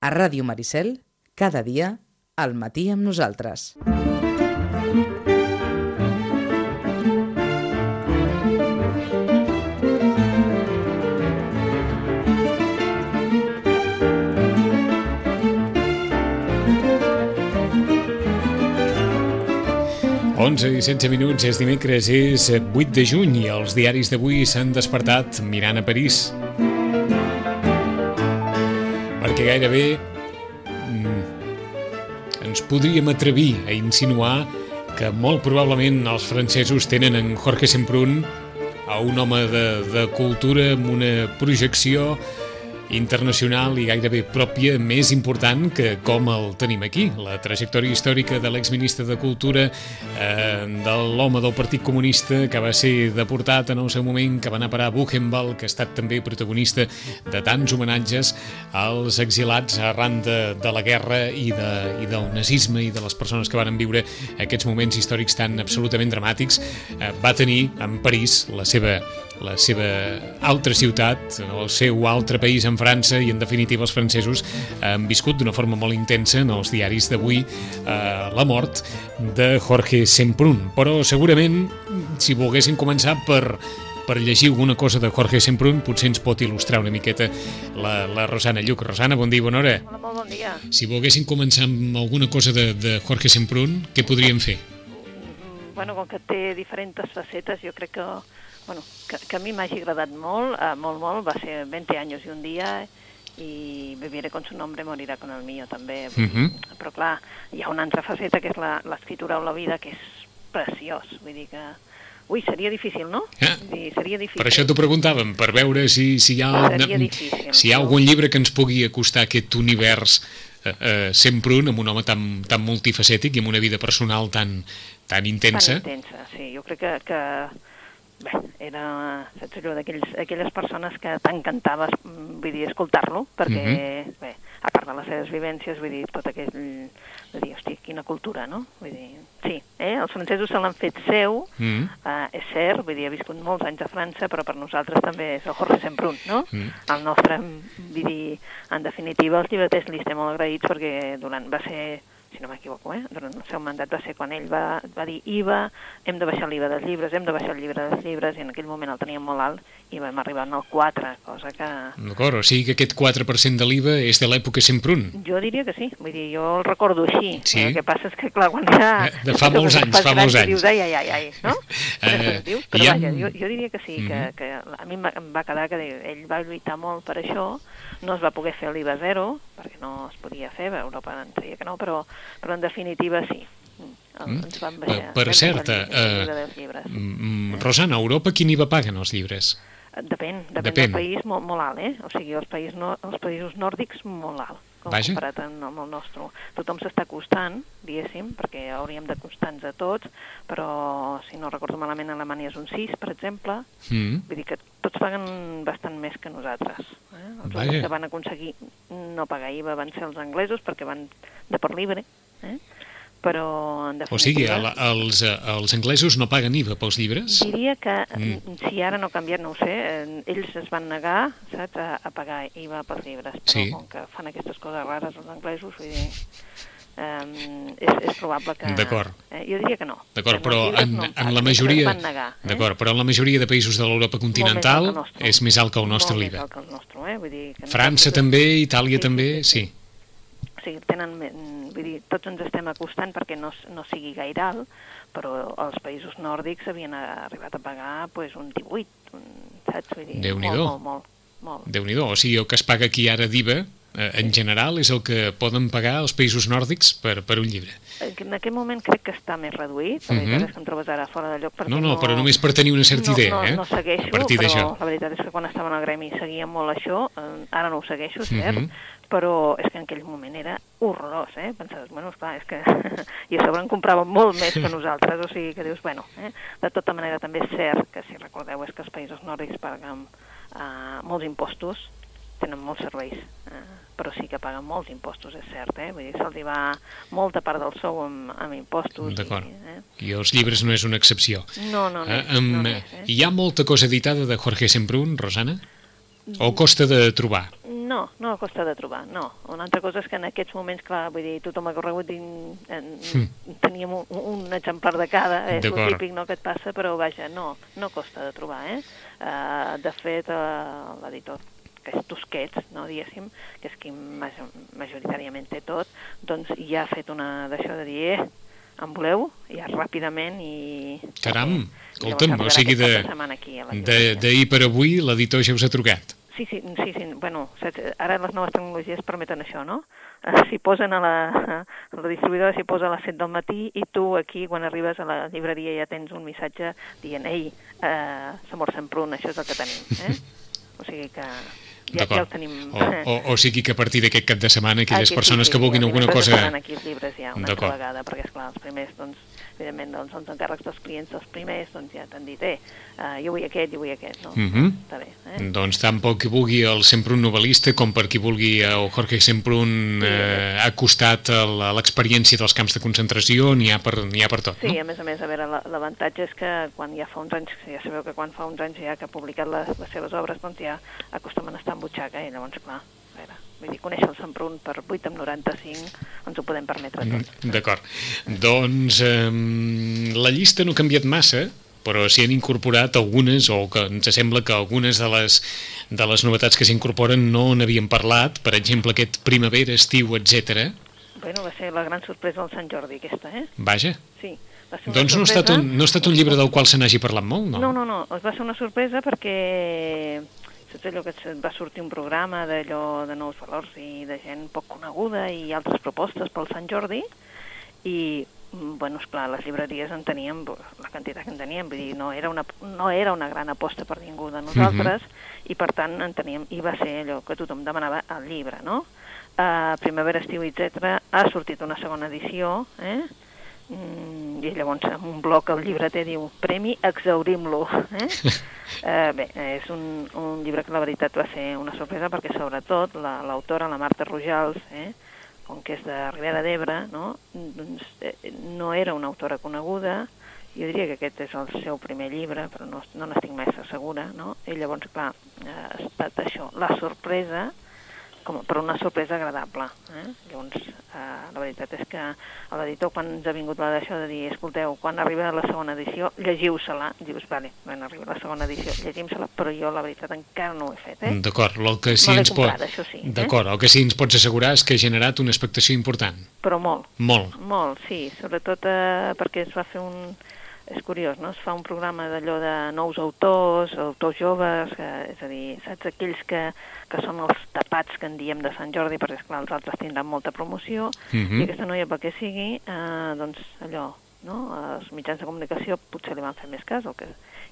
A Ràdio Maricel, cada dia, al matí amb nosaltres. Onze i 16 minuts, és dimecres, és 8 de juny i els diaris d'avui s'han despertat mirant a París. Perquè gairebé mm, ens podríem atrevir a insinuar que molt probablement els francesos tenen en Jorge Semprún a un home de, de cultura amb una projecció internacional i gairebé pròpia més important que com el tenim aquí. La trajectòria històrica de l'exministre de Cultura, eh, de l'home del Partit Comunista que va ser deportat en el seu moment, que va anar a parar a Buchenwald, que ha estat també protagonista de tants homenatges als exilats arran de, de la guerra i, de, i del nazisme i de les persones que van viure aquests moments històrics tan absolutament dramàtics, eh, va tenir en París la seva la seva altra ciutat, el seu altre país en França i en definitiva els francesos han viscut d'una forma molt intensa en els diaris d'avui eh, la mort de Jorge Semprún. Però segurament si volguessin començar per per llegir alguna cosa de Jorge Semprún potser ens pot il·lustrar una miqueta la, la Rosana Lluc. Rosana, bon dia, bona hora. Hola, molt bon dia. Si volguessin començar amb alguna cosa de, de Jorge Semprún, què podríem fer? Bueno, com que té diferents facetes, jo crec que, bueno, que, que a mi m'hagi agradat molt, eh, molt, molt, va ser 20 anys i un dia, i viviré con su nombre, morirà con el mío, també. dir, Mhm. Però clar, hi ha una altra faceta, que és la- l'escriptura o la vida, que és preciós. Vull dir que... Ui, seria difícil, no? Vull dir, seria difícil. Per això t'ho preguntàvem, per veure si, si, hi ha, Seria difícil, si hi ha algun llibre que ens pugui acostar a aquest univers eh, eh, sempre un, amb un home tan, tan multifacètic i amb una vida personal tan, tan intensa. Tan intensa, sí. Jo crec que, que bé, era, saps allò, d'aquells- aquelles persones que t'encantaves, mm, vull dir, escoltar-lo, perquè, Mhm. bé, a part de les seves vivències, vull dir, tot aquell, de dir, hosti, quina cultura, no? Vull dir, sí, eh? els francesos se l'han fet seu, Mm. eh, és cert, vull dir, ha viscut molts anys a França, però per nosaltres també és el Jorge Semprún, no? Mm. El nostre, vull dir, en definitiva, els llibreters li estem molt agraïts perquè durant, va ser si no m'equivoco, eh? durant el seu mandat va ser quan ell va, va dir IVA, hem de baixar l'IVA dels llibres, hem de baixar el llibre dels llibres, i en aquell moment el teníem molt alt, i vam arribar al 4, cosa que... D'acord, o sigui que aquest 4% de l'IVA és de l'època Semprún. Jo diria que sí, vull dir, jo el recordo així. Sí. El que passa és que, clar, quan ja... Eh, de fa molts anys, fa molts anys. Dius, ai, ai, ai, ai, no? Eh, Però, ha- vaja, jo, jo diria que sí, que, Mhm. que a mi em va quedar que ell va lluitar molt per això, no es va poder fer l'IVA zero, perquè no es podia fer, Europa ens deia que no, però, però en definitiva sí. Mm. Ens van Per, baixar. per cert, mm, Rosana, a Europa quin IVA paguen els llibres? Depèn, depèn, Depèn. del país molt, molt alt, eh? O sigui, els, països no, els països nòrdics molt alt, com Vaja. comparat amb, el nostre. Tothom s'està acostant, diguéssim, perquè hauríem d'acostar-nos a tots, però, si no recordo malament, Alemanya és un 6, per exemple, Mm. vull dir que tots paguen bastant més que nosaltres. Eh? Els Vaja. que van aconseguir no pagar IVA van ser els anglesos, perquè van de per libre, eh? Però, en definitiva... O sigui, el, els, eh, els anglesos no paguen IVA pels llibres? Diria que Mm. mm. si ara no ha canviat, no ho sé, eh, ells es van negar saps, a, a pagar IVA pels llibres, però Sí. com que fan aquestes coses rares els anglesos, vull dir, eh, és, és probable que... D'acord. Eh, jo diria que no. D'acord, però en, no en la majoria... Negar, eh? D'acord, però en la majoria de països de l'Europa més continental nostre. és més alt que el nostre Molt l'IVA. Més alt que el nostre, eh? Vull dir que França nosaltres- també, Itàlia Sí, també, sí, sí. O sigui, tenen, vull dir, tots ens estem acostant perquè no, no sigui gaire alt, però els països nòrdics havien arribat a pagar pues, un 18, un, saps? Vull dir, Déu-n'hi-do. molt, molt, molt, molt. déu nhi O sigui, el que es paga aquí ara d'IVA, eh, en general, és el que poden pagar els països nòrdics per, per un llibre. En aquest moment crec que està més reduït, la veritat és que em trobes ara fora de lloc perquè No, no, però només per tenir una certa no, idea, no, eh? No segueixo, a partir però la veritat és que quan estava en el gremi seguia molt això, eh, ara no ho segueixo, cert, Mhm. Però és que en aquell moment era horrorós, eh? Pensaves, bueno, esclar, és que... I a sobre en compraven molt més que nosaltres, o sigui que dius, bueno, eh? de tota manera també és cert que, si recordeu, és que els països nòrdics paguen eh, molts impostos, tenen molts serveis, eh, però sí que paguen molts impostos, és cert, eh? Vull dir, se'ls va molta part del sou amb, amb impostos. D'acord. I, eh? I els llibres no és una excepció. No, no, no. Eh, no, amb, és, eh? Hi ha molta cosa editada de Jorge Semprún, Rosana? O costa de trobar? No, No, costa de trobar, no. Una altra cosa és que en aquests moments, clar, vull dir, tothom ha corregut i en, Mm. teníem un, un exemplar de cada, és el típic no, que et passa, però vaja, no, no costa de trobar, eh? Uh, de fet, uh, l'editor que és Tusquets, no, diguéssim, que és qui maj- majoritàriament té tot, doncs ja ha fet una d'això de dir, eh, en voleu? Ja ràpidament i... Caram, escolta'm, o sigui, de-. D'ahir per avui l'editor ja us ha trucat. Sí, sí, sí, sí, bueno, saps, ara les noves tecnologies permeten això, no? Eh, S'hi posen a la, a la distribuïdora, s'hi posa a les 7 del matí i tu aquí, quan arribes a la llibreria, ja tens un missatge dient, ei, eh, Samor Semprún, això és el que tenim, eh? O sigui que ja, ja ho tenim... O, o, o sigui que a partir d'aquest cap de setmana aquelles Aquí, persones sí, que sí, vulguin sí, alguna cosa... aquí els llibres ja una altra vegada, perquè esclar, els primers, doncs, evidentment, doncs, els encàrrecs dels clients dels primers, doncs ja t'han dit, eh, uh, jo vull aquest, jo vull aquest, no? Mhm. Està bé, eh? Doncs que vulgui el sempre un novel·lista com per qui vulgui el Jorge sempre un eh, acostat a l'experiència dels camps de concentració, n'hi ha, per, ha per tot, Sí, no? a més a més, a veure, la- l'avantatge és que quan ja fa uns anys, ja sabeu que quan fa uns anys ja que ha publicat les, les seves obres, doncs ja acostumen a estar en butxaca i llavors, clar, veure, vull dir, conèixer el Semprún per 8 amb 95 ens ho podem permetre tots. D'acord. Doncs eh, la llista no ha canviat massa, però s'hi han incorporat algunes, o que ens sembla que algunes de les, de les novetats que s'incorporen no n'havíem parlat, per exemple aquest primavera, estiu, etc. Bueno, va ser la gran sorpresa del Sant Jordi, aquesta, eh? Vaja, Sí. Va ser doncs no ha, estat un, no ha estat un llibre del qual se n'hagi parlat molt, no? No, no, no, es va ser una sorpresa perquè saps allò que va sortir un programa d'allò de nous valors i de gent poc coneguda i altres propostes pel Sant Jordi i mm, bueno, esclar, les llibreries en teníem la quantitat que en teníem, vull dir, no era una, no era una gran aposta per ningú de nosaltres i per tant en teníem, i va ser allò que tothom demanava el llibre, no? Uh, Primavera, estiu, etc. Ha sortit una segona edició, eh? Mm, i llavors en un bloc el llibreter diu Premi exaurim-lo eh? eh, bé, és un, un llibre que la veritat va ser una sorpresa perquè sobretot la- l'autora, la, Marta Rojals eh? com que és de Ribera d'Ebre no? Doncs, eh, no era una autora coneguda jo diria que aquest és el seu primer llibre però no, no n'estic massa segura no? i llavors clar, eh, ha estat això la sorpresa com, però una sorpresa agradable. Eh? Llavors, eh, la veritat és que l'editor, quan ens ha vingut la d'això de dir, escolteu, quan arriba la segona edició, llegiu-se-la, dius, vale, quan arriba la segona edició, llegim-se-la, però jo, la veritat, encara no ho he fet, eh? D'acord, el que sí ens pot... sí, eh? D'acord, el que sí ens pots assegurar és que ha generat una expectació important. Però molt, Molt. molt, sí, sobretot eh, perquè es va fer un... És curiós, no? Es fa un programa d'allò de nous autors, autors joves, que, és a dir, saps, aquells que, que són els tapats que en diem de Sant Jordi, perquè, esclar, els altres tindran molta promoció, Mhm. i aquesta noia, pel que sigui, eh, doncs allò, no? els mitjans de comunicació potser li van fer més cas, o que...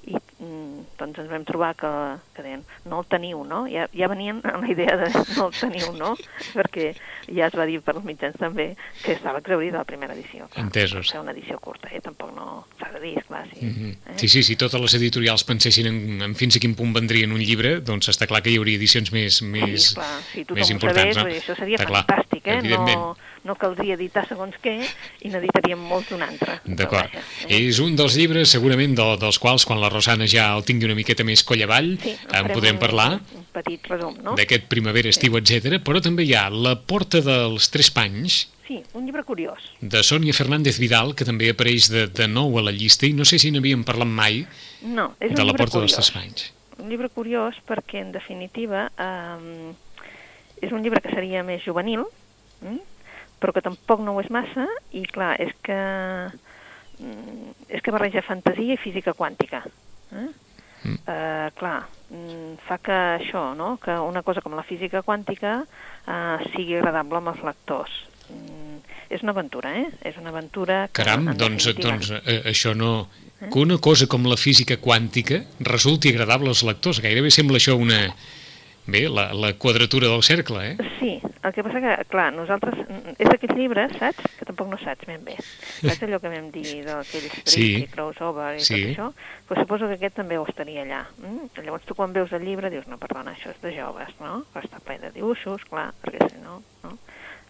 i mm, doncs ens vam trobar que, que deien, no el teniu, no? Ja, ja venien amb la idea de no el teniu, no? Perquè ja es va dir per als mitjans també que estava exaurida la primera edició. Clar, Entesos. ser una edició curta, eh? Tampoc no s'ha de dir, esclar, sí. Mhm. eh? Sí, sí, si totes les editorials pensessin en, en fins a quin punt vendrien un llibre, doncs està clar que hi hauria edicions més, més, sí, clar, si tothom més importants. sabés, no? dir, això seria Està clar, fantàstic, eh? Evidentment. No, no caldria editar segons què i n'editaríem molts d'un altre. D'acord. eh? És un dels llibres, segurament, de, dels quals, quan la Rosana ja el tingui una miqueta més coll avall, Sí, en podem un, parlar Un petit resum, no? d'aquest primavera, estiu, etc. Però també hi ha La porta dels tres panys, Sí, un llibre curiós. de Sònia Fernández Vidal, que també apareix de, de nou a la llista, i no sé si n'havíem parlat mai No, és un de La porta dels curiós. tres panys. Un llibre curiós perquè, en definitiva, eh, és un llibre que seria més juvenil, mm? Però que tampoc no ho és massa, i clar, és que, mm, és que barreja fantasia i física quàntica. Eh? Mm. Eh, clar, mm, fa que això, no? que una cosa com la física quàntica eh, sigui agradable amb els lectors. Mm, és una aventura, eh? És una aventura que, Caram, doncs, doncs eh, això no... Que una cosa com la física quàntica resulti agradable als lectors. Gairebé sembla això una... Bé, la, la quadratura del cercle, eh? Sí, el que passa que, clar, nosaltres... mm, És d'aquests llibres, saps? Que tampoc no saps ben bé. Saps allò que vam dir d'aquells Sí. i crossover i Sí. tot això? Pues suposo que aquest també ho estaria allà. Mm? Llavors tu quan veus el llibre dius, no, perdona, això és de joves, no? Però està ple de dibuixos, clar, perquè si no... no?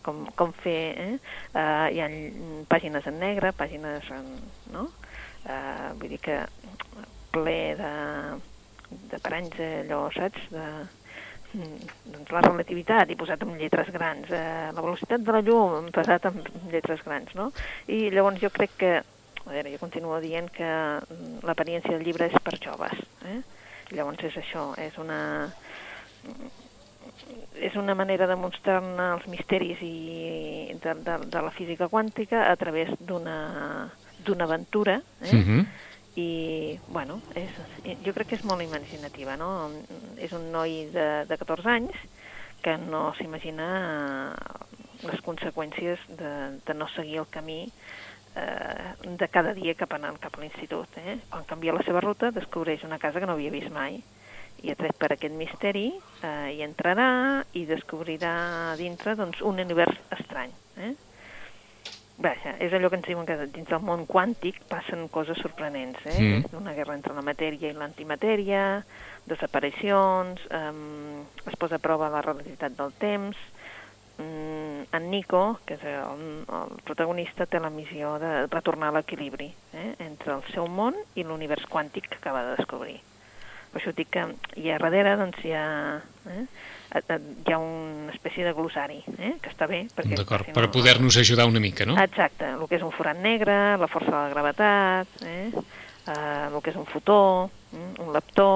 Com, com fer... Eh? Uh, hi ha mm, pàgines en negre, pàgines en... No? Uh, vull dir que ple de, de paranys allò, saps? De, mm, doncs la relativitat i posat amb lletres grans, eh, la velocitat de la llum posat amb lletres grans, no? I llavors jo crec que, a veure, jo continuo dient que mm, l'apariència del llibre és per joves, eh? Llavors és això, és una és una manera de mostrar-ne els misteris i de, de, de la física quàntica a través d'una d'una aventura, eh? Uh -huh. I bueno, és, jo crec que és molt imaginativa, no? És un noi de, de 14 anys que no s'imagina les conseqüències de, de no seguir el camí eh, de cada dia cap anant cap a l'institut. Eh? Quan canvia la seva ruta descobreix una casa que no havia vist mai i atret per aquest misteri eh, hi entrarà i descobrirà dintre doncs, un univers estrany. Eh? Vaja, és allò que ens diuen que dins del món quàntic passen coses sorprenents, eh? Mm. Una guerra entre la matèria i l'antimatèria, desaparicions, eh, es posa a prova la relativitat del temps, mm, en Nico, que és el, el protagonista, té la missió de retornar a l'equilibri eh? entre el seu món i l'univers quàntic que acaba de descobrir. Per això dic que hi ha darrere doncs, hi ha, eh? Hi ha una espècie de glossari, eh? que està bé. perquè D'acord, si per poder-nos ajudar una mica, no? Exacte, el que és un forat negre, la força de la gravetat, eh? eh, el que és un fotó, mm, un leptó...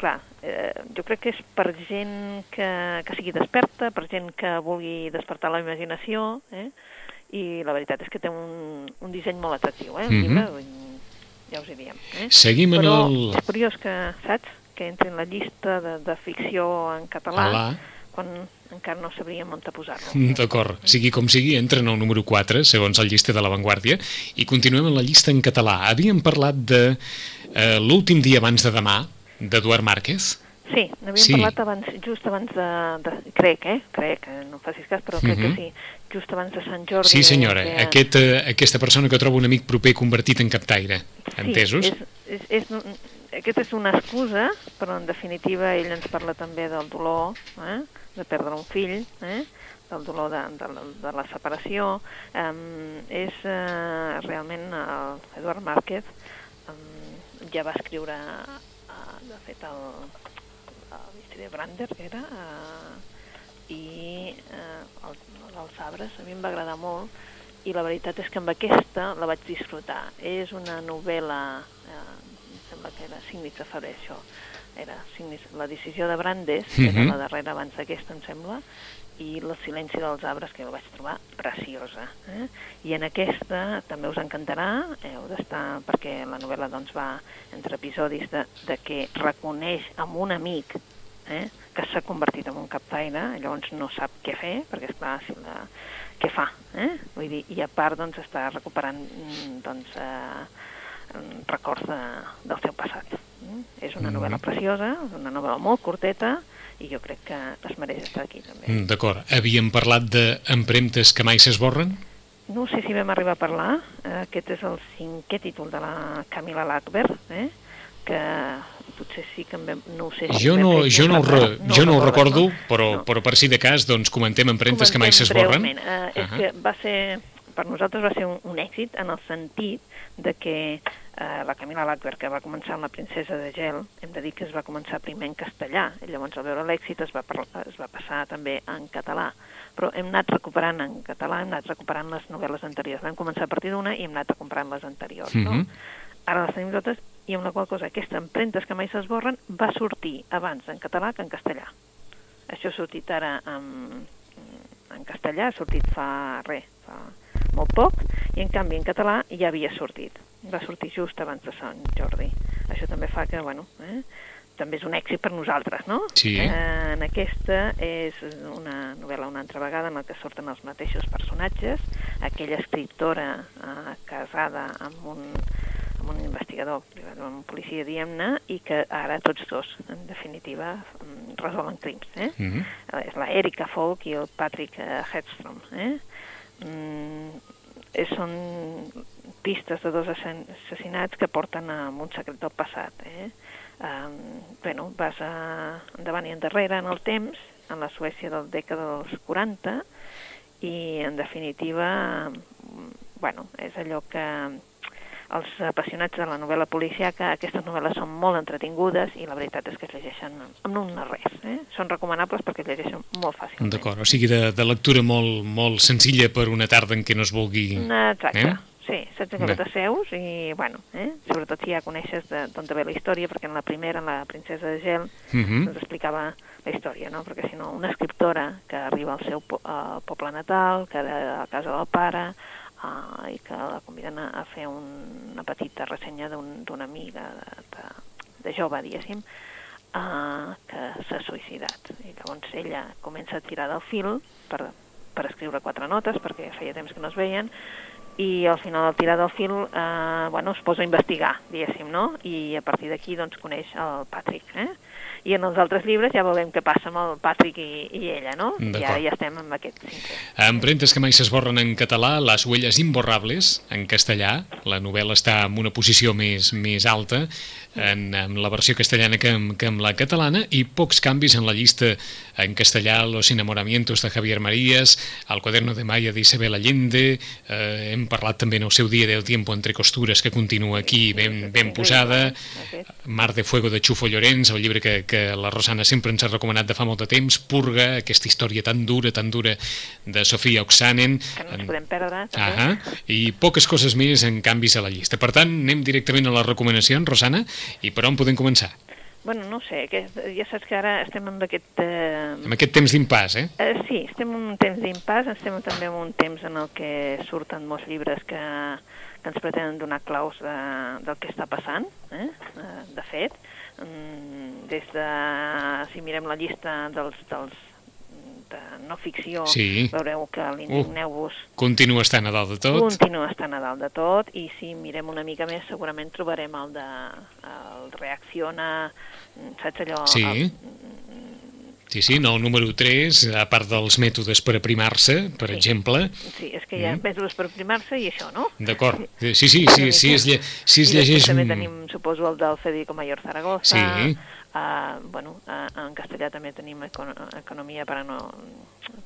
Clar, eh, jo crec que és per gent que, que sigui desperta, per gent que vulgui despertar la imaginació, eh? i la veritat és que té un, un disseny molt atractiu, eh? el Mhm. llibre, ja us hi diem. Eh? Seguim en Però el... és curiós que, saps, que entri en la llista de, de ficció en català, Alà. quan encara no sabríem on posar-lo. D'acord, sigui com sigui, entra en el número 4, segons el llista de l'avantguàrdia, i continuem en la llista en català. Havíem parlat de eh, l'últim dia abans de demà, d'Eduard Márquez. Sí, n'havíem Sí. parlat abans, just abans de, de... Crec, eh? Crec, eh? no em facis cas, però crec Mhm. que sí. Just abans de Sant Jordi. Sí, senyora, que... aquest, eh, aquesta persona que troba un amic proper convertit en captaire. Entesos? Sí, és, és, és, aquesta és una excusa, però en definitiva ell ens parla també del dolor, eh? de perdre un fill, eh? del dolor de, de, de la separació. Um, és uh, realment el Eduard Márquez um, ja va escriure, uh, de fet, el, el de Brander, que era, uh, i uh, el, dels arbres, a mi em va agradar molt, i la veritat és que amb aquesta la vaig disfrutar. És una novel·la, eh, sembla que era Signis de febrer, això, era Signis, la decisió de Brandes, que era Mhm. la darrera abans d'aquesta, em sembla, i el silenci dels arbres, que la vaig trobar preciosa. Eh? I en aquesta també us encantarà, heu d'estar, perquè la novel·la doncs, va entre episodis de, de que reconeix amb un amic eh, que s'ha convertit en un captaire, llavors no sap què fer, perquè esclar, si la, què fa, eh? Vull dir, i a part doncs està recuperant mm, doncs, eh, records de, del seu passat. Mm? És una Mhm. novel·la preciosa, una novel·la molt curteta, i jo crec que es mereix estar aquí també. Mm, D'acord. Havíem parlat d'empremtes que mai s'esborren? No sé si vam arribar a parlar, aquest és el cinquè títol de la Camila Lackberg, eh? que potser sí que vam, no ho sé si Jo no, jo no, re, no jo no ho recordo, no? però, No. però per si de cas, doncs comentem empremtes que mai Comentem s'esborren. breument. Uh, és Ahà. que va ser, per nosaltres va ser un, un èxit en el sentit de que uh, la Camila Lackberg, que va començar amb la princesa de gel, hem de dir que es va començar primer en castellà, i llavors al veure l'èxit es, va parlar- es va passar també en català. Però hem anat recuperant en català, hem anat recuperant les novel·les anteriors. Vam començar a partir d'una i hem anat recuperant les anteriors, no? Mhm. Ara les tenim totes i amb la qual cosa aquesta empremtes que mai s'esborren va sortir abans en català que en castellà. Això ha sortit ara en, en castellà, ha sortit fa res, fa molt poc, i en canvi en català ja havia sortit. Va sortir just abans de Sant Jordi. Això també fa que, bueno, eh, també és un èxit per nosaltres, no? Sí. Eh, en aquesta és una novel·la una altra vegada en la que surten els mateixos personatges, aquella escriptora eh, casada amb un, amb un investigador, amb un policia, diguem-ne, i que ara tots dos, en definitiva, mm, resolen crims. Eh? Mhm. Eh, És la Erika Folk i el Patrick eh, Hedstrom. Eh? Mm, són pistes de dos assassinats que porten a un secret del passat. Eh? Um, bueno, vas a, endavant i endarrere en el temps, en la Suècia del dècada dels 40, i en definitiva, bueno, és allò que els apassionats de la novel·la policiaca, aquestes novel·les són molt entretingudes i la veritat és que es llegeixen amb un res. Eh? Són recomanables perquè es llegeixen molt fàcilment. D'acord, o sigui, de, de lectura molt, molt senzilla per una tarda en què no es vulgui... Exacte. Eh? Sí, saps que t'asseus i, bueno, eh? sobretot si ja coneixes d'on ve la història, perquè en la primera, en la princesa de gel, Uh -huh. ens explicava la història, no? Perquè si no, una escriptora que arriba al seu po uh, poble natal, que era a casa del pare, uh, i que la conviden a, a fer un, una petita ressenya d'una un, amiga de, de, de jove, diguéssim, uh, que s'ha suïcidat. I llavors ella comença a tirar del fil per, per escriure quatre notes, perquè feia temps que no es veien, i al final del tirar del fil eh, bueno, es posa a investigar, diguéssim, no? I a partir d'aquí doncs, coneix el Patrick. Eh? I en els altres llibres ja veurem què passa amb el Patrick i, i ella, no? I ara ja estem amb aquest cinquè. Empremtes que mai s'esborren en català, Les huelles imborrables, en castellà. La novel·la està en una posició més, més alta en, en la versió castellana que en, que en la catalana i pocs canvis en la llista en castellà Los enamoramientos de Javier Marías, El cuaderno de Maya d'Isabel Allende, eh, hem parlat també en el seu dia del tiempo entre costures que continua aquí ben, ben posada, Mar de fuego de Chufo Llorenç, el llibre que, que la Rosana sempre ens ha recomanat de fa molt de temps, Purga, aquesta història tan dura, tan dura de Sofia Oxanen. Que no ens podem perdre. Ahà, I poques coses més en canvis a la llista. Per tant, anem directament a les recomanacions, Rosana, i per on podem començar? Bueno, no sé, que ja saps que ara estem amb aquest... Eh... Amb aquest temps d'impàs, eh? eh? Sí, estem en un temps d'impàs, estem també en un temps en el que surten molts llibres que, que ens pretenen donar claus de, del que està passant, eh? de fet. Des de, si mirem la llista dels, dels de no ficció, sí. veureu que l'Indigneu-vos... Uh, continua estant a dalt de tot. Continua estant a dalt de tot, i si mirem una mica més segurament trobarem el de el reacciona, saps allò... Sí. El, Sí, sí, no, el número 3, a part dels mètodes per aprimar-se, per sí. exemple. Sí, és que hi ha mm. mètodes per aprimar-se i això, no? D'acord. Sí, sí, sí, sí, sí, es, lle si es llegeix... també tenim, suposo, el del Federico Mayor Zaragoza. Sí. Uh, bueno, uh, en castellà també tenim econ economia per, a no,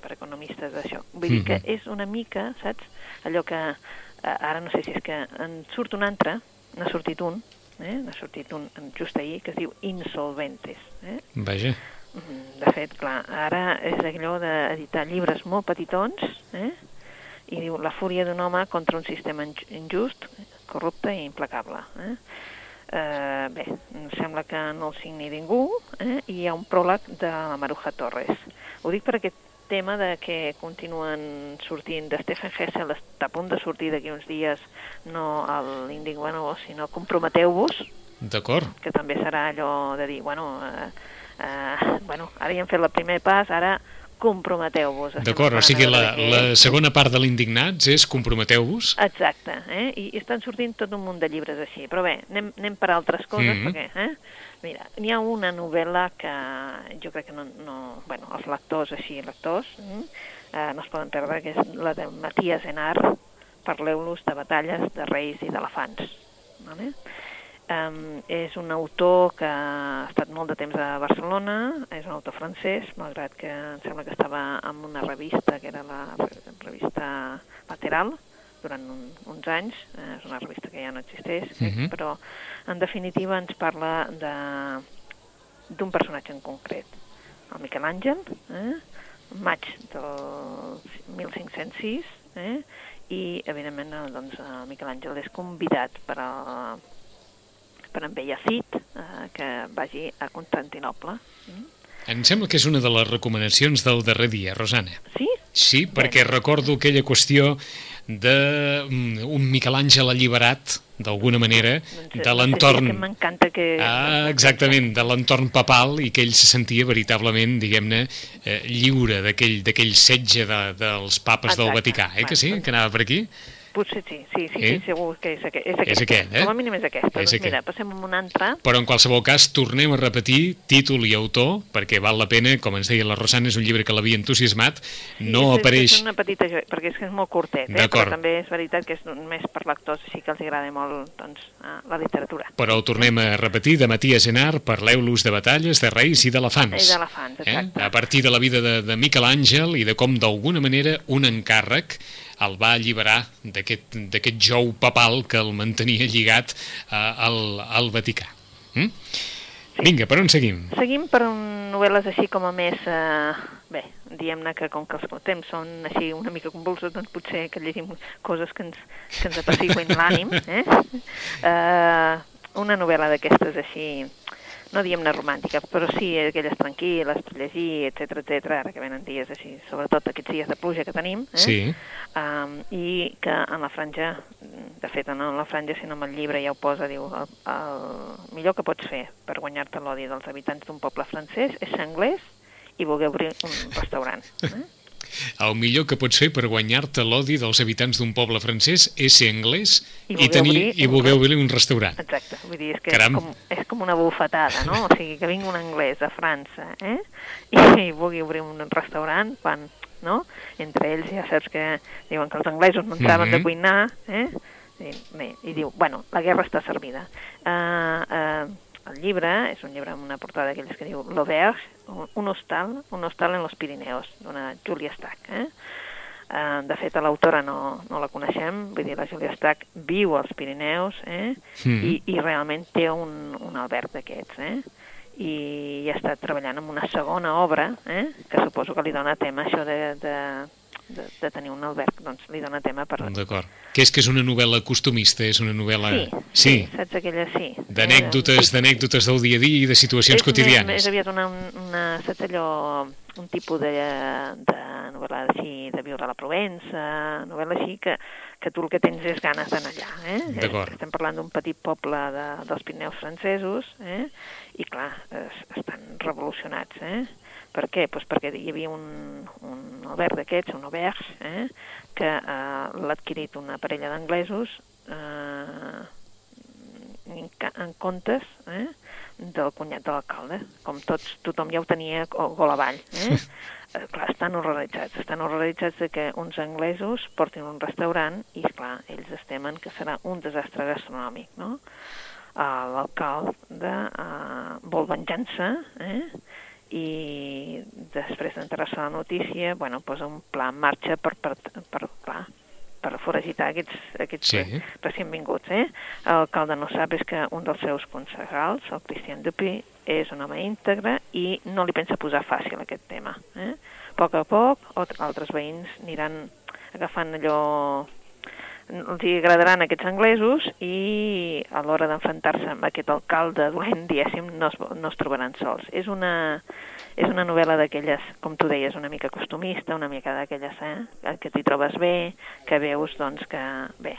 per economistes d'això. Vull dir que és una mica, saps, allò que uh, ara no sé si és que en surt un altre, n'ha sortit un, eh? n'ha sortit un just ahir, que es diu Insolventes. Eh? Vaja. De fet, clar, ara és allò d'editar llibres molt petitons, eh? i diu la fúria d'un home contra un sistema injust, corrupte i implacable. Eh? Eh, bé, em sembla que no el signi ningú, eh? i hi ha un pròleg de la Maruja Torres. Ho dic per aquest tema de que continuen sortint de Stephen Hessel, està a punt de sortir d'aquí uns dies, no l'Indignant, sinó Comprometeu-vos, D'acord. que també serà allò de dir, bueno, eh, Uh, bueno, ara ja hem fet el primer pas, ara comprometeu-vos. D'acord, o sigui, la, la segona part de l'Indignats és comprometeu-vos? Exacte, eh? I, i estan sortint tot un munt de llibres així, però bé, anem, anem per altres coses, mm -hmm. perquè, eh? Mira, n'hi ha una novel·la que jo crec que no, no bueno, els lectors així, lectors, eh, no es poden perdre, que és la de Matías Enar, Parleu-los de batalles, de reis i d'elefants. Vale? Um, és un autor que ha estat molt de temps a Barcelona, és un autor francès, malgrat que em sembla que estava en una revista, que era la revista Lateral, durant un, uns anys, eh, és una revista que ja no existeix, uh -huh. però en definitiva ens parla d'un personatge en concret, el Miquel Àngel, eh, maig del 1506, eh, i evidentment doncs, el Miquel Àngel és convidat per a per en Bellacit, eh, que vagi a Constantinople. Mm? Em sembla que és una de les recomanacions del darrer dia, Rosana. Sí? Sí, perquè Bé. recordo aquella qüestió d'un un Miquel Àngel alliberat, d'alguna manera, doncs, de l'entorn... Sí, m'encanta que... Ah, exactament, de l'entorn papal i que ell se sentia veritablement, diguem-ne, eh, lliure d'aquell setge de, dels papes Exacte. del Vaticà, eh, que sí? Bueno, Que anava per aquí? Potser sí, sí, sí, Eh? sí segur que és aquest. És aquest, És aquest, eh? Com a mínim és aquest. És doncs aquest. mira, passem a un altre. Però en qualsevol cas, tornem a repetir títol i autor, perquè val la pena, com ens deia la Rosana, és un llibre que l'havia entusiasmat, no és, apareix... És una petita joia, perquè és que és molt curtet, eh? Però també és veritat que és més per lectors, així que els agrada molt doncs, eh, la literatura. Però ho tornem a repetir, de Matías Enar, parleu-los de batalles, de reis i d'elefants. I d'elefants, exacte. Eh? A partir de la vida de, de Miquel Àngel i de com, d'alguna manera, un encàrrec el va alliberar d'aquest jou papal que el mantenia lligat uh, al, al Vaticà. Mm? Sí. Vinga, per on seguim? Seguim per un novel·les així com a més... Eh, bé, diem-ne que com que els temps són així una mica convulsos, doncs potser que llegim coses que ens, que ens apacigüen l'ànim. Eh? Eh, una novel·la d'aquestes així no diem-ne romàntica, però sí aquelles tranquil·les per llegir, etc etc. ara que venen dies així, sobretot aquests dies de pluja que tenim, eh? sí. um, i que en la franja, de fet no en la franja, sinó en el llibre ja ho posa, diu, el, el millor que pots fer per guanyar-te l'odi dels habitants d'un poble francès és ser anglès i voler obrir un restaurant. Eh? El millor que pots fer per guanyar-te l'odi dels habitants d'un poble francès és ser anglès I i, tenir, obrir i voler obrir un restaurant. Exacte, vull dir, és que Caram. és com, és com una bufetada, no? O sigui, que vingui un anglès a França, eh? I, vulgui obrir un restaurant quan, no? Entre ells ja saps que diuen que els anglesos no entraven Mhm. de cuinar, eh? I, bé, i diu, bueno, la guerra està servida. Uh, uh, el llibre és un llibre amb una portada d'aquells que diu L'Auberge, un- hostal, un hostal en los Pirineos, d'una Julia Stack, eh? Uh, de fet, a l'autora no, no la coneixem, vull dir, la Julia Stack viu als Pirineus, eh? Mm. I, i realment té un, un alberg d'aquests, eh? I ha estat treballant en una segona obra, eh? que suposo que li dona tema això de, de, de, de tenir un alberg, doncs li dona tema per... D'acord. Que és que és una novel·la costumista, és una novel·la... Sí, sí. saps aquella, sí. D'anècdotes, Eh, sí. d'anècdotes del dia a dia i de situacions és, quotidianes. Més, és aviat una, una, saps allò, un tipus de, de novel·la així, de viure a la Provença, novel·la així que, que tu el que tens és ganes d'anar allà. Eh? D'acord. Estem parlant d'un petit poble de, dels Pirineus francesos, eh? i clar, es, estan revolucionats. Eh? Per què? Pues perquè hi havia un, un alberg d'aquests, un auberge, eh? que eh, l'ha adquirit una parella d'anglesos eh, en, en comptes eh, del cunyat de l'alcalde. Com tots, tothom ja ho tenia go- gol avall. Eh? Eh, clar, estan horroritzats. Estan horroritzats de que uns anglesos portin un restaurant i, clar, ells es temen que serà un desastre gastronòmic, no? Uh, L'alcalde uh, vol venjança, eh? I després d'enterrar-se la notícia, bueno, posa un pla en marxa per, per, per, clar, per foragitar aquests, aquests Sí. recient vinguts. Eh? L'alcalde no sap és que un dels seus concejals, el Cristian Dupi, és un home íntegre i no li pensa posar fàcil aquest tema. Eh? A poc a poc, altres veïns aniran agafant allò els hi agradaran aquests anglesos i a l'hora d'enfrontar-se amb aquest alcalde dolent, diguéssim, no es, no es trobaran sols. És una, és una novel·la d'aquelles, com tu deies, una mica costumista, una mica d'aquelles, eh? que t'hi trobes bé, que veus, doncs, que, bé,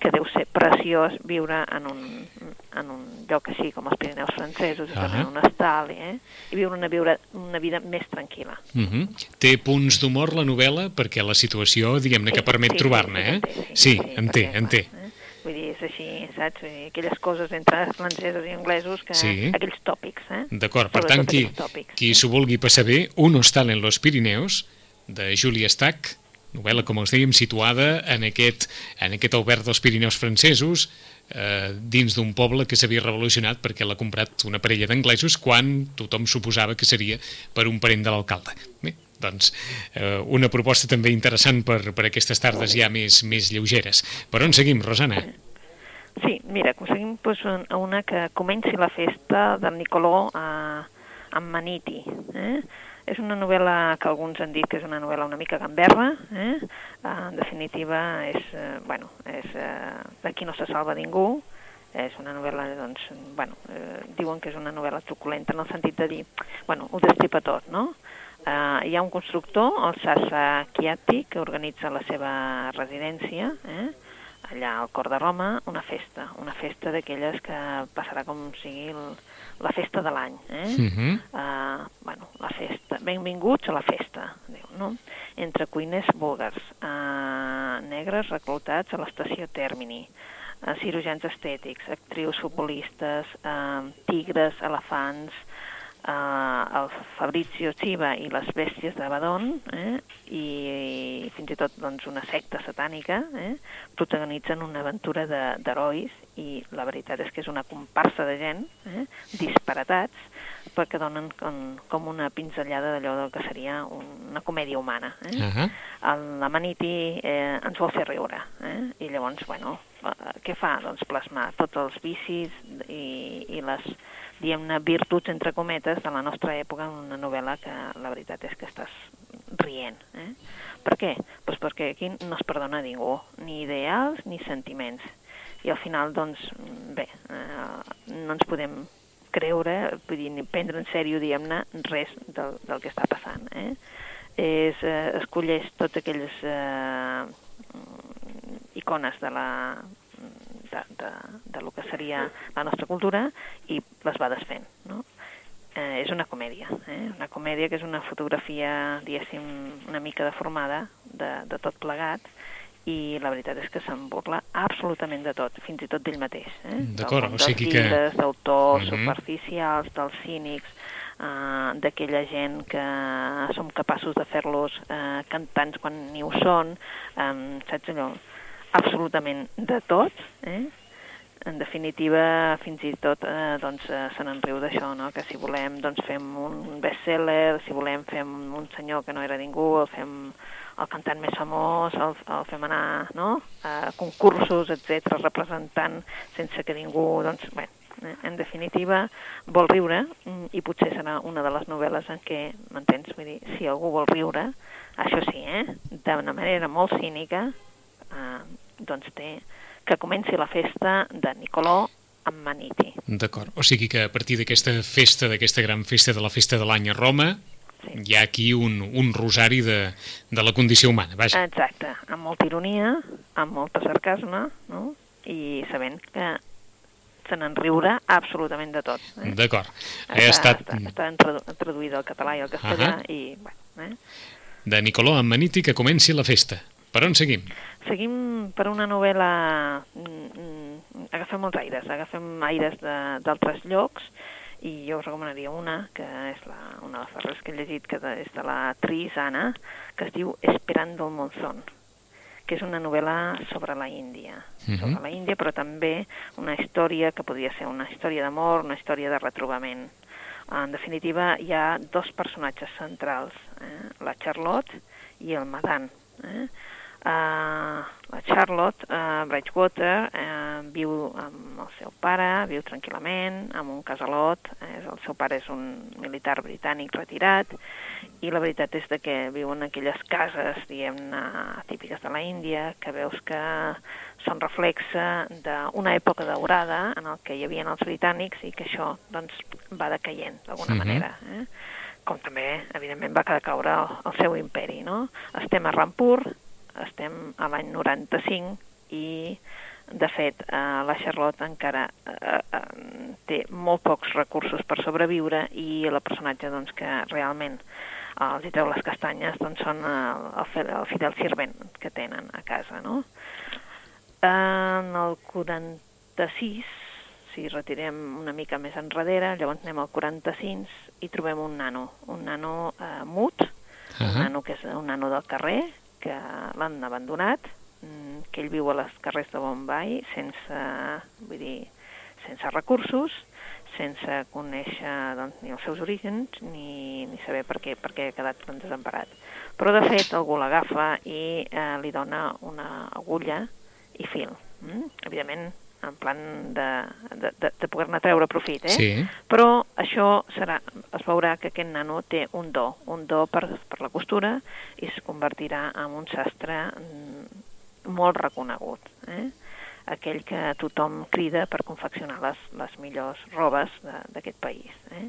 que deu ser preciós viure en un, en un lloc així com els Pirineus francesos, uh -huh. en un estal, eh? i viure una, viure una vida més tranquil·la. Uh -huh. Té punts d'humor la novel·la perquè la situació, diguem-ne, que Sí, permet sí, trobar-ne, sí, eh? sí, sí, Sí, sí, en té, en té. Eh? Vull dir, és així, saps? Vull dir, aquelles coses entre francesos i anglesos, que, Sí. aquells tòpics, eh? D'acord, per tant, qui, tòpics, qui s'ho vulgui passar bé, Un hostal en los Pirineus, de Julia Stack, novel·la, com els dèiem, situada en aquest, en aquest albert dels Pirineus francesos, eh, dins d'un poble que s'havia revolucionat perquè l'ha comprat una parella d'anglesos quan tothom suposava que seria per un parent de l'alcalde. Bé, doncs, eh, una proposta també interessant per, per aquestes tardes ja més, més lleugeres. Per on seguim, Rosana? Sí, mira, aconseguim pues, un- una que comenci la festa del Nicolò a, a Maniti. Eh? És una novel·la que alguns han dit que és una novel·la una mica gamberra, eh? en definitiva és, eh, bueno, és eh, d'aquí no se salva ningú, és una novel·la, doncs, bueno, eh, diuen que és una novel·la truculenta en el sentit de dir, bueno, ho destripa tot, no? Uh, hi ha un constructor, el Sasa Chiatti, que organitza la seva residència, eh? allà al cor de Roma, una festa, una festa d'aquelles que passarà com sigui el, la festa de l'any. Eh? Uh -huh. uh, bueno, la festa. Benvinguts a la festa, diu, no? Entre cuiners búlgars, uh, negres reclutats a l'estació Termini, uh, cirurgians estètics, actrius futbolistes, uh, tigres, elefants, eh, el Fabrizio Chiva i les bèsties d'Abaddon, eh, i, i fins i tot doncs, una secta satànica, eh, protagonitzen una aventura d'herois i la veritat és que és una comparsa de gent, eh, disparatats, perquè donen com, com una pinzellada d'allò del que seria una comèdia humana. Eh? Uh -huh. L'Amaniti eh, ens vol fer riure, eh? i llavors, bueno, eh, què fa? Doncs plasmar tots els vicis i, i les diguem-ne, virtuts, entre cometes, de la nostra època en una novel·la que la veritat és que estàs rient. Eh? Per què? Pues perquè aquí no es perdona ningú, ni ideals ni sentiments. I al final, doncs, bé, eh, no ens podem creure, vull dir, ni prendre en sèrio, diguem-ne, res del, del que està passant. Eh? És, eh, escolleix tots aquelles eh, icones de la de, de, de lo que seria la nostra cultura i les va desfent, no? Eh, és una comèdia, eh? una comèdia que és una fotografia, diguéssim, una mica deformada de, de tot plegat, i la veritat és que se'n burla absolutament de tot, fins i tot d'ell mateix. Eh? D'acord, o sigui que... Dels d'autors mhm. -huh. superficials, dels cínics, eh, d'aquella gent que som capaços de fer-los eh, cantants quan ni ho són, eh, saps allò? Absolutament de tot, eh? en definitiva, fins i tot eh, doncs, eh, se n'enriu d'això, no? que si volem doncs, fem un bestseller, si volem fem un senyor que no era ningú, el fem el cantant més famós, el, el fem anar no? a concursos, etc representant sense que ningú... Doncs, bé, eh, en definitiva, vol riure mm, i potser serà una de les novel·les en què, m'entens? Vull dir, si algú vol riure, això sí, eh? d'una manera molt cínica, eh, doncs té que comenci la festa de Nicolò amb Maniti. D'acord, o sigui que a partir d'aquesta festa, d'aquesta gran festa de la festa de l'any a Roma, sí. hi ha aquí un, un rosari de, de la condició humana, vaja. Exacte, amb molta ironia, amb molta sarcasme, no? i sabent que se n'en riurà absolutament de tot. Eh? D'acord. Està, estat... està, està traduïda al català i al castellà, uh -huh. i, bueno, eh? De Nicolò amb Maniti, que comenci la festa. Per on seguim? Seguim per una novel·la... Mm, mm, agafem els aires, agafem aires d'altres llocs i jo us recomanaria una, que és la, una de les darreres que he llegit, que és de la Tris Anna, que es diu Esperando el Monzón que és una novel·la sobre la Índia, uh -huh. sobre la Índia, però també una història que podria ser una història d'amor, una història de retrobament. En definitiva, hi ha dos personatges centrals, eh? la Charlotte i el Madan. Eh? Uh, la Charlotte uh, Bridgewater uh, viu amb el seu pare, viu tranquil·lament, amb un casalot, eh, el seu pare és un militar britànic retirat, i la veritat és de que viu en aquelles cases, diguem-ne, típiques de la Índia, que veus que són reflexe d'una època daurada en el que hi havia els britànics i que això doncs, va decaient d'alguna mhm. -huh. manera. Eh? Com també, evidentment, va caure el, el seu imperi. No? Estem a Rampur, estem a l'any 95 i de fet, eh, la Charlotte encara eh, eh, té molt pocs recursos per sobreviure i el personatge doncs, que realment eh, els hi treu les castanyes doncs, són el, el, el fidel servent que tenen a casa. No? En el 46, si retirem una mica més enrere, llavors anem al 45 i trobem un nano, un nano eh, mut, uh -huh. un nano que és un nano del carrer, que l'han abandonat, mm, que ell viu a les carrers de Bombay sense, vull dir, sense recursos, sense conèixer doncs, ni els seus orígens ni, ni saber per què, per què ha quedat tan desemparat. Però, de fet, algú l'agafa i eh, li dona una agulla i fil. Mm? Evidentment, en plan de, de, de, de poder-ne treure profit, eh? Sí. Però això serà, es veurà que aquest nano té un do, un do per, per la costura i es convertirà en un sastre mm, molt reconegut, eh? aquell que tothom crida per confeccionar les, les millors robes d'aquest país. Eh?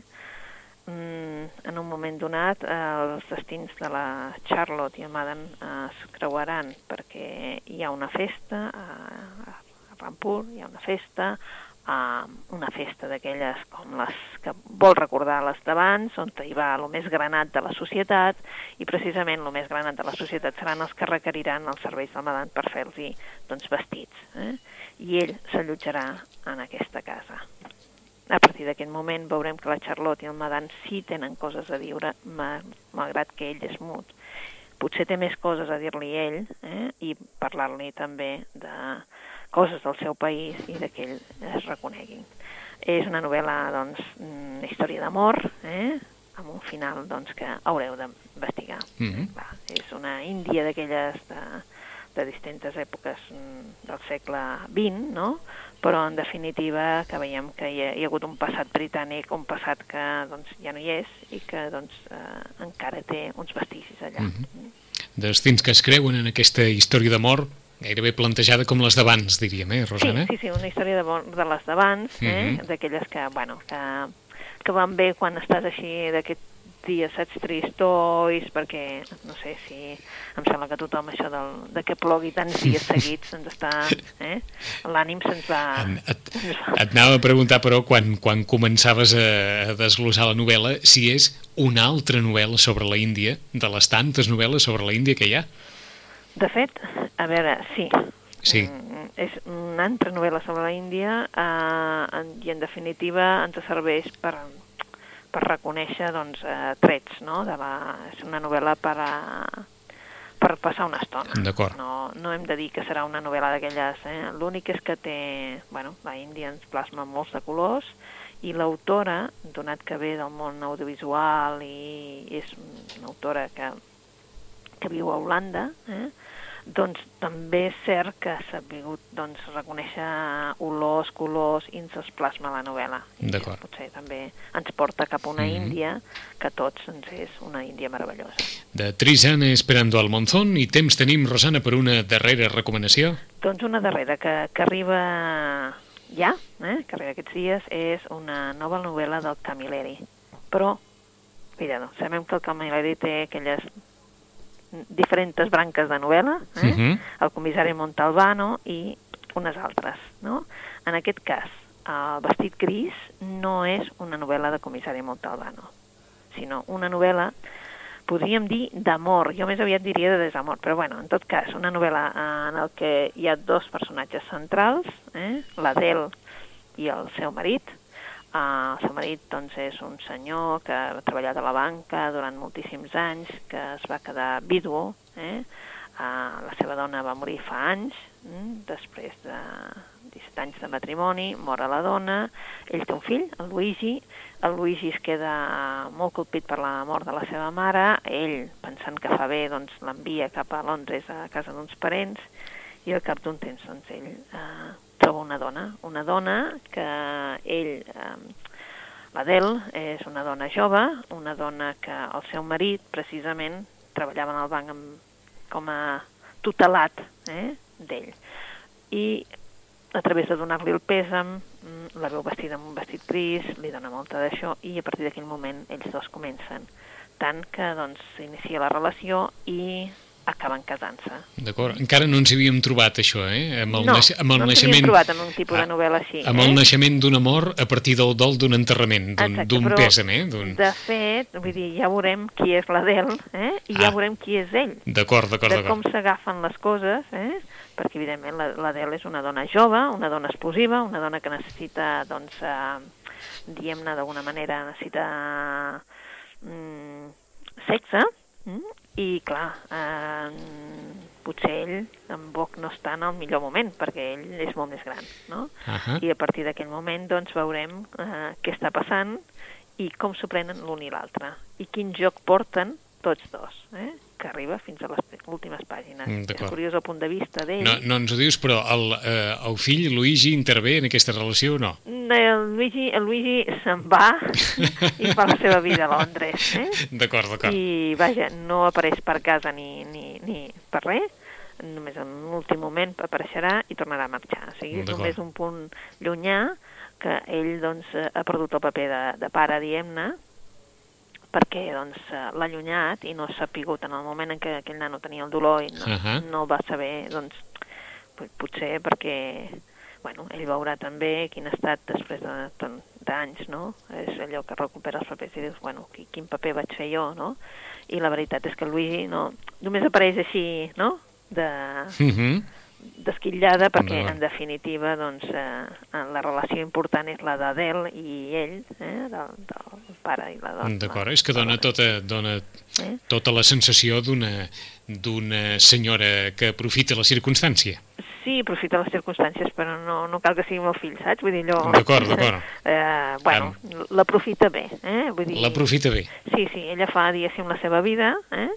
Mm, en un moment donat, eh, els destins de la Charlotte i el Madden es creuaran perquè hi ha una festa a Rampur, hi ha una festa, uh, una festa d'aquelles com les que vol recordar les d'abans, on hi va el més granat de la societat, i precisament el més granat de la societat seran els que requeriran els serveis del Madan per fer-los doncs, vestits. Eh? I ell s'allotjarà en aquesta casa. a partir d'aquest moment veurem que la Charlotte i el Madan sí tenen coses a dir, malgrat que ell és mut. Potser té més coses a dir-li ell eh? i parlar-li també de coses del seu país i de que ell es reconegui. És una novel·la, doncs, una història d'amor, eh? amb un final doncs, que haureu d'investigar. Mm -hmm. és una Índia d'aquelles de, de distintes èpoques mm, del segle XX, no? però en definitiva que veiem que hi ha, hi ha hagut un passat britànic, un passat que doncs, ja no hi és i que doncs, eh, encara té uns vestigis allà. Mm -hmm. Destins que es creuen en aquesta història d'amor gairebé plantejada com les d'abans, diríem, eh, Rosana? Sí, sí, sí, una història de, de les d'abans, eh? Mm -hmm. d'aquelles que, bueno, que, que van bé quan estàs així d'aquest dies saps tristois, perquè no sé si em sembla que tothom això del, de que plogui tants dies seguits ens està... Eh? L'ànim se'ns va... Et, et anava a preguntar, però, quan, quan començaves a, a desglossar la novel·la, si és una altra novel·la sobre la Índia, de les tantes novel·les sobre la Índia que hi ha? De fet, a veure, sí. Sí. Mm, és una altra novel·la sobre la Índia eh, en, i en definitiva ens serveix per, per reconèixer doncs, eh, trets, no? De la, és una novel·la per, a, per passar una estona. D'acord. No, no hem de dir que serà una novel·la d'aquelles. Eh? L'únic és que té... Bueno, la Índia ens plasma molts de colors i l'autora, donat que ve del món audiovisual i és una autora que, que viu a Holanda, eh? doncs també és cert que s'ha vingut doncs, reconèixer olors, colors i ens es plasma la novel·la. D'acord. Potser també ens porta cap a una mm -hmm. Índia que tots ens és una Índia meravellosa. De Trisana Esperando al Monzón i temps tenim, Rosana, per una darrera recomanació. Doncs una darrera que, que arriba ja, eh, que arriba aquests dies, és una nova novel·la del Camilleri. Però, mira, no, sabem que el Camilleri té aquelles diferents branques de novel·la, eh? Mhm. el comissari Montalbano i unes altres. No? En aquest cas, el vestit gris no és una novel·la de comissari Montalbano, sinó una novel·la, podríem dir, d'amor. Jo més aviat diria de desamor, però bueno, en tot cas, una novel·la en el que hi ha dos personatges centrals, eh? l'Adel i el seu marit. Uh, el seu marit doncs, és un senyor que ha treballat a la banca durant moltíssims anys, que es va quedar víduo, eh? Uh, la seva dona va morir fa anys, mm, després de 17 anys de matrimoni, mor a la dona, ell té un fill, el Luigi, el Luigi es queda molt colpit per la mort de la seva mare, ell, pensant que fa bé, doncs l'envia cap a Londres a casa d'uns parents, i al cap d'un temps, doncs, ell eh, troba una dona, una dona que ell, eh, l'Adel, és una dona jove, una dona que el seu marit, precisament, treballava en el banc amb, com a tutelat eh, d'ell. I a través de donar-li el pèsam, mm, la veu vestida amb un vestit gris, li dona molta d'això, i a partir d'aquell moment ells dos comencen. Tant que doncs s'inicia la relació i acaben casant-se. D'acord. Encara no ens havíem trobat això, eh? Amb el, no, naix amb el no ens naixement... havíem trobat en un tipus Ah, de novel·la així. Amb eh? el naixement d'un amor a partir del dol d'un enterrament, d'un pèsam, eh? De fet, vull dir, ja veurem qui és l'Adel, eh? i ja Ah. veurem qui és ell. D'acord, d'acord, de com d'acord. s'agafen les coses, eh? perquè evidentment la- l'Adele és una dona jove, una dona explosiva, una dona que necessita, doncs, eh, diguem-ne d'alguna manera, necessita mm, sexe, mm? I clar, eh, potser ell tampoc no està en el millor moment, perquè ell és molt més gran, no? Ahà. I a partir d'aquell moment doncs, veurem eh, què està passant i com s'ho prenen l'un i l'altre. I quin joc porten tots dos, eh? Que arriba fins a les últimes pàgines. Mm, és curiós el punt de vista d'ell. No, no ens ho dius, però el, eh, el fill, Luigi, intervé en aquesta relació o no? El Luigi, el Luigi se'n va i fa la seva vida a Londres. Eh? D'acord, d'acord. I, vaja, no apareix per casa ni, ni, ni per res, només en l'últim moment apareixerà i tornarà a marxar. O sigui, és només un punt llunyà que ell doncs, eh, ha perdut el paper de, de pare, diguem-ne, perquè doncs, eh, l'ha allunyat i no s'ha pigut en el moment en què aquell nano tenia el dolor i no, Ahà. no el va saber, doncs, pot- potser perquè bueno, ell veurà també quin ha estat després de tant- d'anys, no? És allò que recupera els papers i dius, bueno, qui- quin paper vaig fer jo, no? I la veritat és que el Luigi no, només apareix així, no? De, Mhm. Desquitllada perquè, en definitiva, doncs, eh, la relació important és la d'Adele i ell, eh, del, del pare i la dona. D'acord, és que dona tota, dona Eh? tota la sensació d'una senyora que aprofita la circumstància. Sí, aprofita les circumstàncies, però no, no cal que sigui el fill, saps? Vull dir, allò... D'acord, d'acord. Eh, bueno, l'aprofita bé, eh? Vull dir... L'aprofita bé. Sí, sí, ella fa, diguéssim, la seva vida, eh?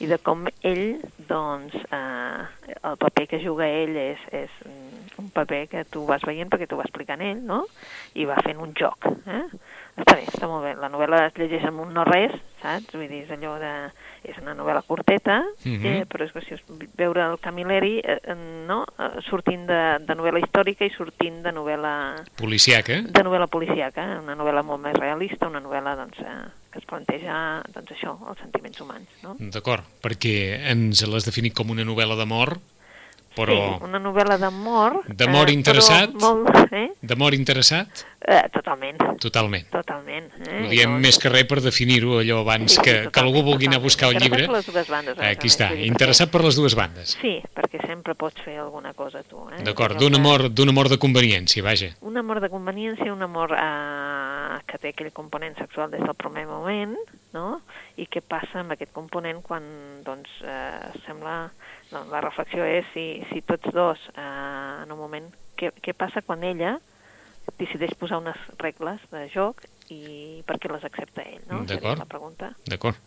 I de com ell, doncs, eh, el paper que juga ell és, és mm, un paper que tu vas veient perquè t'ho va explicant ell, no? I va fent un joc, eh? Està bé, està molt bé. La novel·la es llegeix amb un no-res, saps? Vull dir, és allò de... És una novel·la curteta, Mhm. eh, però és graciós veure el Camilleri, eh, eh, no?, eh, sortint de, de novel·la històrica i sortint de novel·la Policiaca. de novel·la policíaca, una novel·la molt més realista, una novel·la doncs, eh, que es planteja doncs, això, els sentiments humans. No? D'acord, perquè ens l'has definit com una novel·la d'amor, però Sí, una novel·la d'amor. D'amor eh, interessat? Molt, eh? d'amor interessat? Eh, totalment, Totalment. totalment. Eh? Ho diem Llavors- més que res per definir-ho allò abans que, que algú vulgui anar a buscar el llibre. Per les dues bandes. a Aquí està, interessat per les dues bandes. Sí, perquè sempre pots fer alguna cosa tu. Eh? D'acord, d'un amor, d'un amor de conveniència, vaja. un amor de conveniència, un amor eh, que té aquell component sexual des del primer moment, no? I què passa amb aquest component quan, doncs, eh, sembla... No, la reflexió és si, si tots dos, eh, en un moment, què, què passa quan ella decideix posar unes regles de joc i per què les accepta ell, no? D'acord. La pregunta D'acord,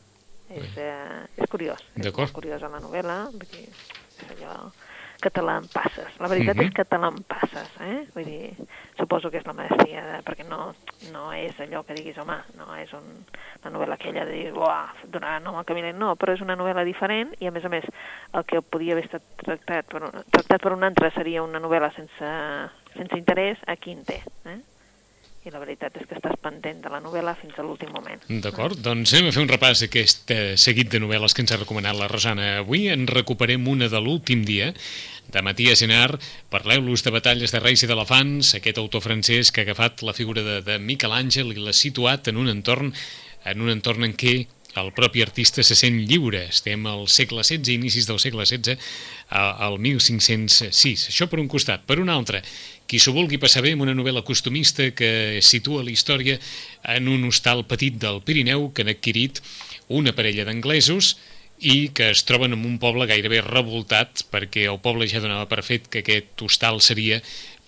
és, eh, és curiós. És D'acord. molt curiosa la novel·la, dir, és allò que te l'empasses. La veritat Mhm. és que te l'empasses, eh? Vull dir, suposo que és la maestria, de, perquè no, no és allò que diguis, home, no és un, una novel·la aquella de dir, uah, donar nom al Caminet, no, però és una novel·la diferent i, a més a més, el que podia haver estat tractat per, un, tractat per un altre seria una novel·la sense, sense interès, aquí en té, eh? I la veritat és que estàs pendent de la novel·la fins a l'últim moment. d'acord. Doncs anem a fer un repàs a aquest eh, seguit de novel·les que ens ha recomanat la Rosana. Avui en recuperem una de l'últim dia, de Matías Senar, Parleu-los de batalles de reis i d'elefants, aquest autor francès que ha agafat la figura de, de Miquel Àngel i l'ha situat en un entorn en un entorn en què el propi artista se sent lliure. Estem al segle XVI, inicis del segle XVI, al 1506. Això per un costat. Per un altre, qui s'ho vulgui passar bé amb una novel·la costumista que situa la història en un hostal petit del Pirineu que han adquirit una parella d'anglesos i que es troben en un poble gairebé revoltat perquè el poble ja donava per fet que aquest hostal seria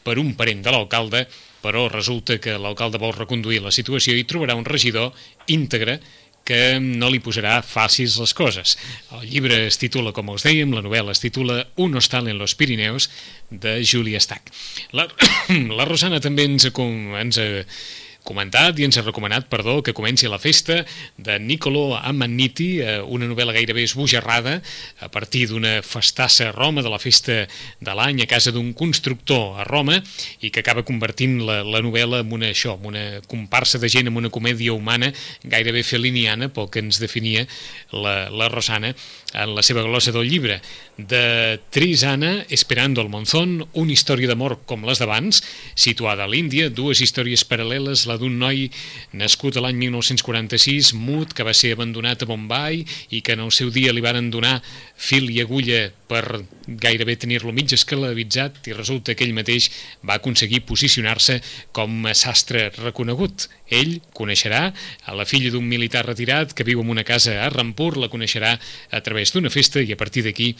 per un parent de l'alcalde, però resulta que l'alcalde vol reconduir la situació i trobarà un regidor íntegre que no li posarà fàcils les coses. El llibre es titula, com us dèiem, la novel·la es titula Un hostal en los Pirineus, de Julia Stack. La, la Rosana també ens com- ens ha comentat i ens ha recomanat, perdó, que comenci la festa de Niccolo Amanniti, eh, una novel·la gairebé esbojarrada a partir d'una festassa a Roma, de la festa de l'any a casa d'un constructor a Roma i que acaba convertint la, la novel·la en una, això, en una comparsa de gent, en una comèdia humana gairebé feliniana, pel que ens definia la, la Rosana en la seva glossa del llibre. De Trisana, Esperando el Monzón, una història d'amor com les d'abans, situada a l'Índia, dues històries paral·leles, la d'un noi nascut a l'any 1946, mut, que va ser abandonat a Bombay i que en el seu dia li varen donar fil i agulla per gairebé tenir-lo mig escalavitzat i resulta que ell mateix va aconseguir posicionar-se com a sastre reconegut. Ell coneixerà a la filla d'un militar retirat que viu en una casa a Rampur, la coneixerà a través d'una festa i a partir d'aquí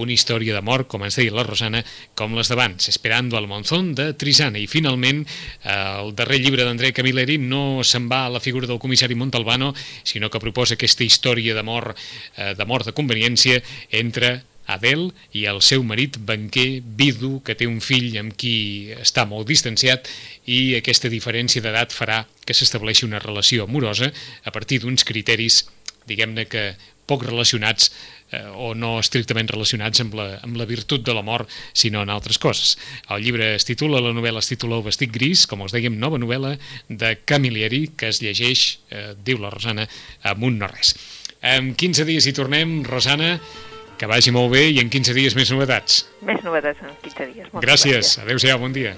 una història d'amor, com ens deia la Rosana, com les d'abans, Esperando al Monzón de Trisana. I finalment, el darrer llibre d'André Camilleri no se'n va a la figura del comissari Montalbano, sinó que proposa aquesta història d'amor, eh, d'amor de conveniència entre Adele i el seu marit banquer vidu que té un fill amb qui està molt distanciat i aquesta diferència d'edat farà que s'estableixi una relació amorosa a partir d'uns criteris diguem-ne que poc relacionats eh, o no estrictament relacionats amb la, amb la virtut de l'amor, sinó en altres coses. El llibre es titula, la novel·la es titula El vestit gris, com us dèiem, nova novel·la de Camilleri, que es llegeix, eh, diu la Rosana, amb un no res. En 15 dies hi tornem, Rosana, que vagi molt bé i en 15 dies més novetats. Més novetats en 15 dies. Moltes Gràcies, adeu-siau, bon dia.